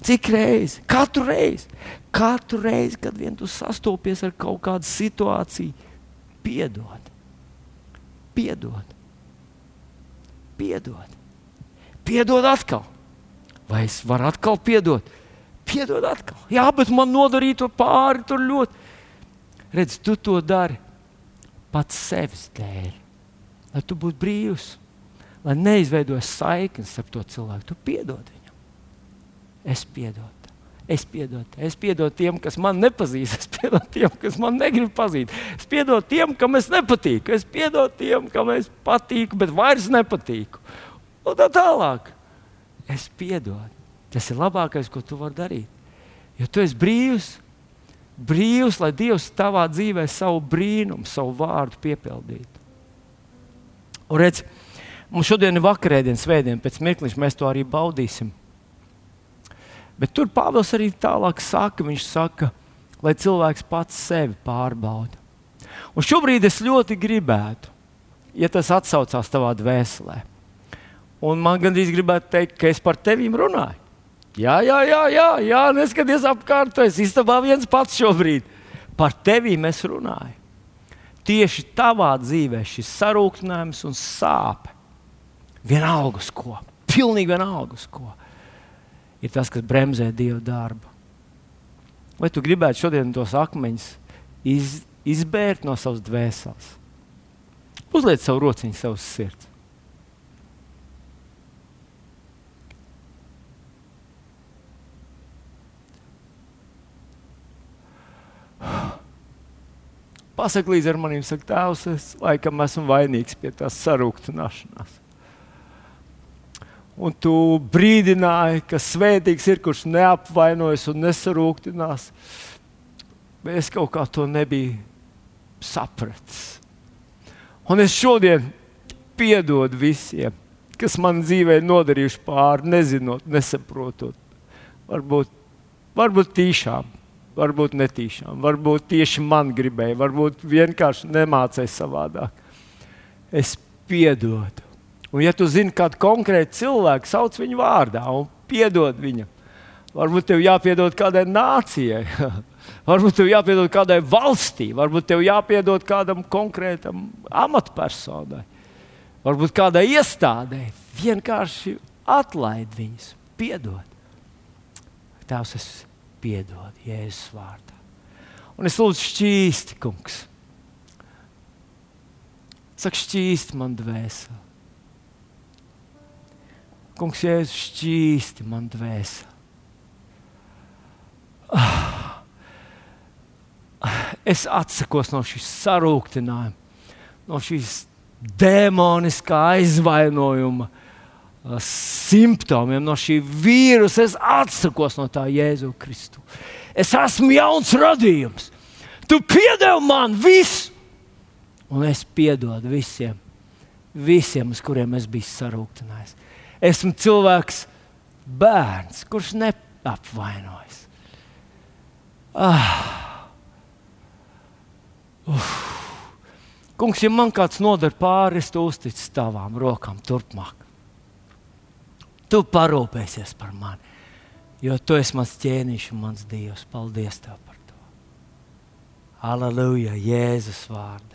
Cik reizes? Katru reizi, katru reizi, kad vien tu sastopies ar kaut kādu situāciju, piedod. Piedod. Piedod. Piedod atkal. Vai es varu atkal piedot? Piedod atkal. Jā, bet man nodarīja to pāri tur ļoti. Redz, tu to dari pats sevis dēļ, lai tu būtu brīvs, lai neizveidojas saiknes ar to cilvēku. Tu piedod viņam. Es piedodu. Es piedodu, es piedodu tiem, kas man nepazīst, es piedodu tiem, kas man negrib pazīt. Es piedodu tiem, kam es nepatīku, es piedodu tiem, kam es patīku, bet vairs nepatīku. Un tā tālāk es piedodu. Tas ir labākais, ko tu vari darīt. Jo tu esi brīvs, brīvs, lai Dievs tavā dzīvē savu brīnumu, savu vārdu piepildītu. Un redz, mums šodien ir vakarēdiena, svētdiena, pēc mirkliņa mēs to arī baudīsim. Bet tur Pāvils arī tālāk saka, viņš saka, lai cilvēks pats sevi pārbauda. Un šobrīd es ļoti gribētu, ja tas atsaucās tavā dvēselē, Un man gandrīz gribētu teikt, ka es par tevi runāju. Jā, jā, jā, jā, jā neskaties apkārt, tu esi istabā viens pats šobrīd. Par tevi mēs runājam. Tieši tavā dzīvē šis sarūktinājums un sāpe, vienalga uz ko, pilnīgi vienalga uz ko, ir tas, kas bremzē Dieva darbu. Vai tu gribētu šodien tos akmeņus iz, izbērt no savas dvēseles? Uzliec savu rociņu savas sirds. Pasaka līdzi ar maniem, saka, Tēvs, es laikam esmu vainīgs pie tās sarūktināšanās. Un tu brīdināji, ka svētīgs ir, kurš neapvainojas un nesarūktinās. Bet es kaut kā to nebiju sapratis. Un es šodien piedodu visiem, kas man dzīvē nodarījuši pāri, nezinot, nesaprotot. Varbūt, varbūt tīšām varbūt netīšām, varbūt tieši man gribēja, varbūt vienkārši nemācīja savādāk. Es piedodu. Un, ja tu zini kādu konkrētu cilvēku, sauc viņu vārdā un piedod viņam. Varbūt tev jāpiedod kādai nācijai, [LAUGHS] varbūt tev jāpiedod kādai valstī, varbūt tev jāpiedod kādam konkrētam amatpersonai, varbūt kādai iestādē. Vienkārši atlaid viņus, piedod. Tēvs, es piedod Jēzus vārdā. Un es lūdzu šķīsti, kungs. Saka, šķīsti man dvēseli. Kungs, Jēzus, šķīsti man dvēseli. Ah. Es atsakos no šīs sarūktinājuma, no šīs demoniskā aizvainojuma simptomiem, no šī vīrusa. Es atsakos no tā Jēzu Kristu. Es esmu jauns radījums. Tu piedevi man visu, Un es piedodu visiem, visiem, uz kuriem es biju sarūktinājis. Esmu cilvēks, bērns, kurš neapvainojas. Ah. Uf. Kungs, ja man kāds nodara pāri, es to uzticu tavām rokām turpmāk. Tu parūpēsies par mani, jo tu esi mans ķēniņš un mans dievs. Paldies tev par to! Aleluja, Jēzus vārdā!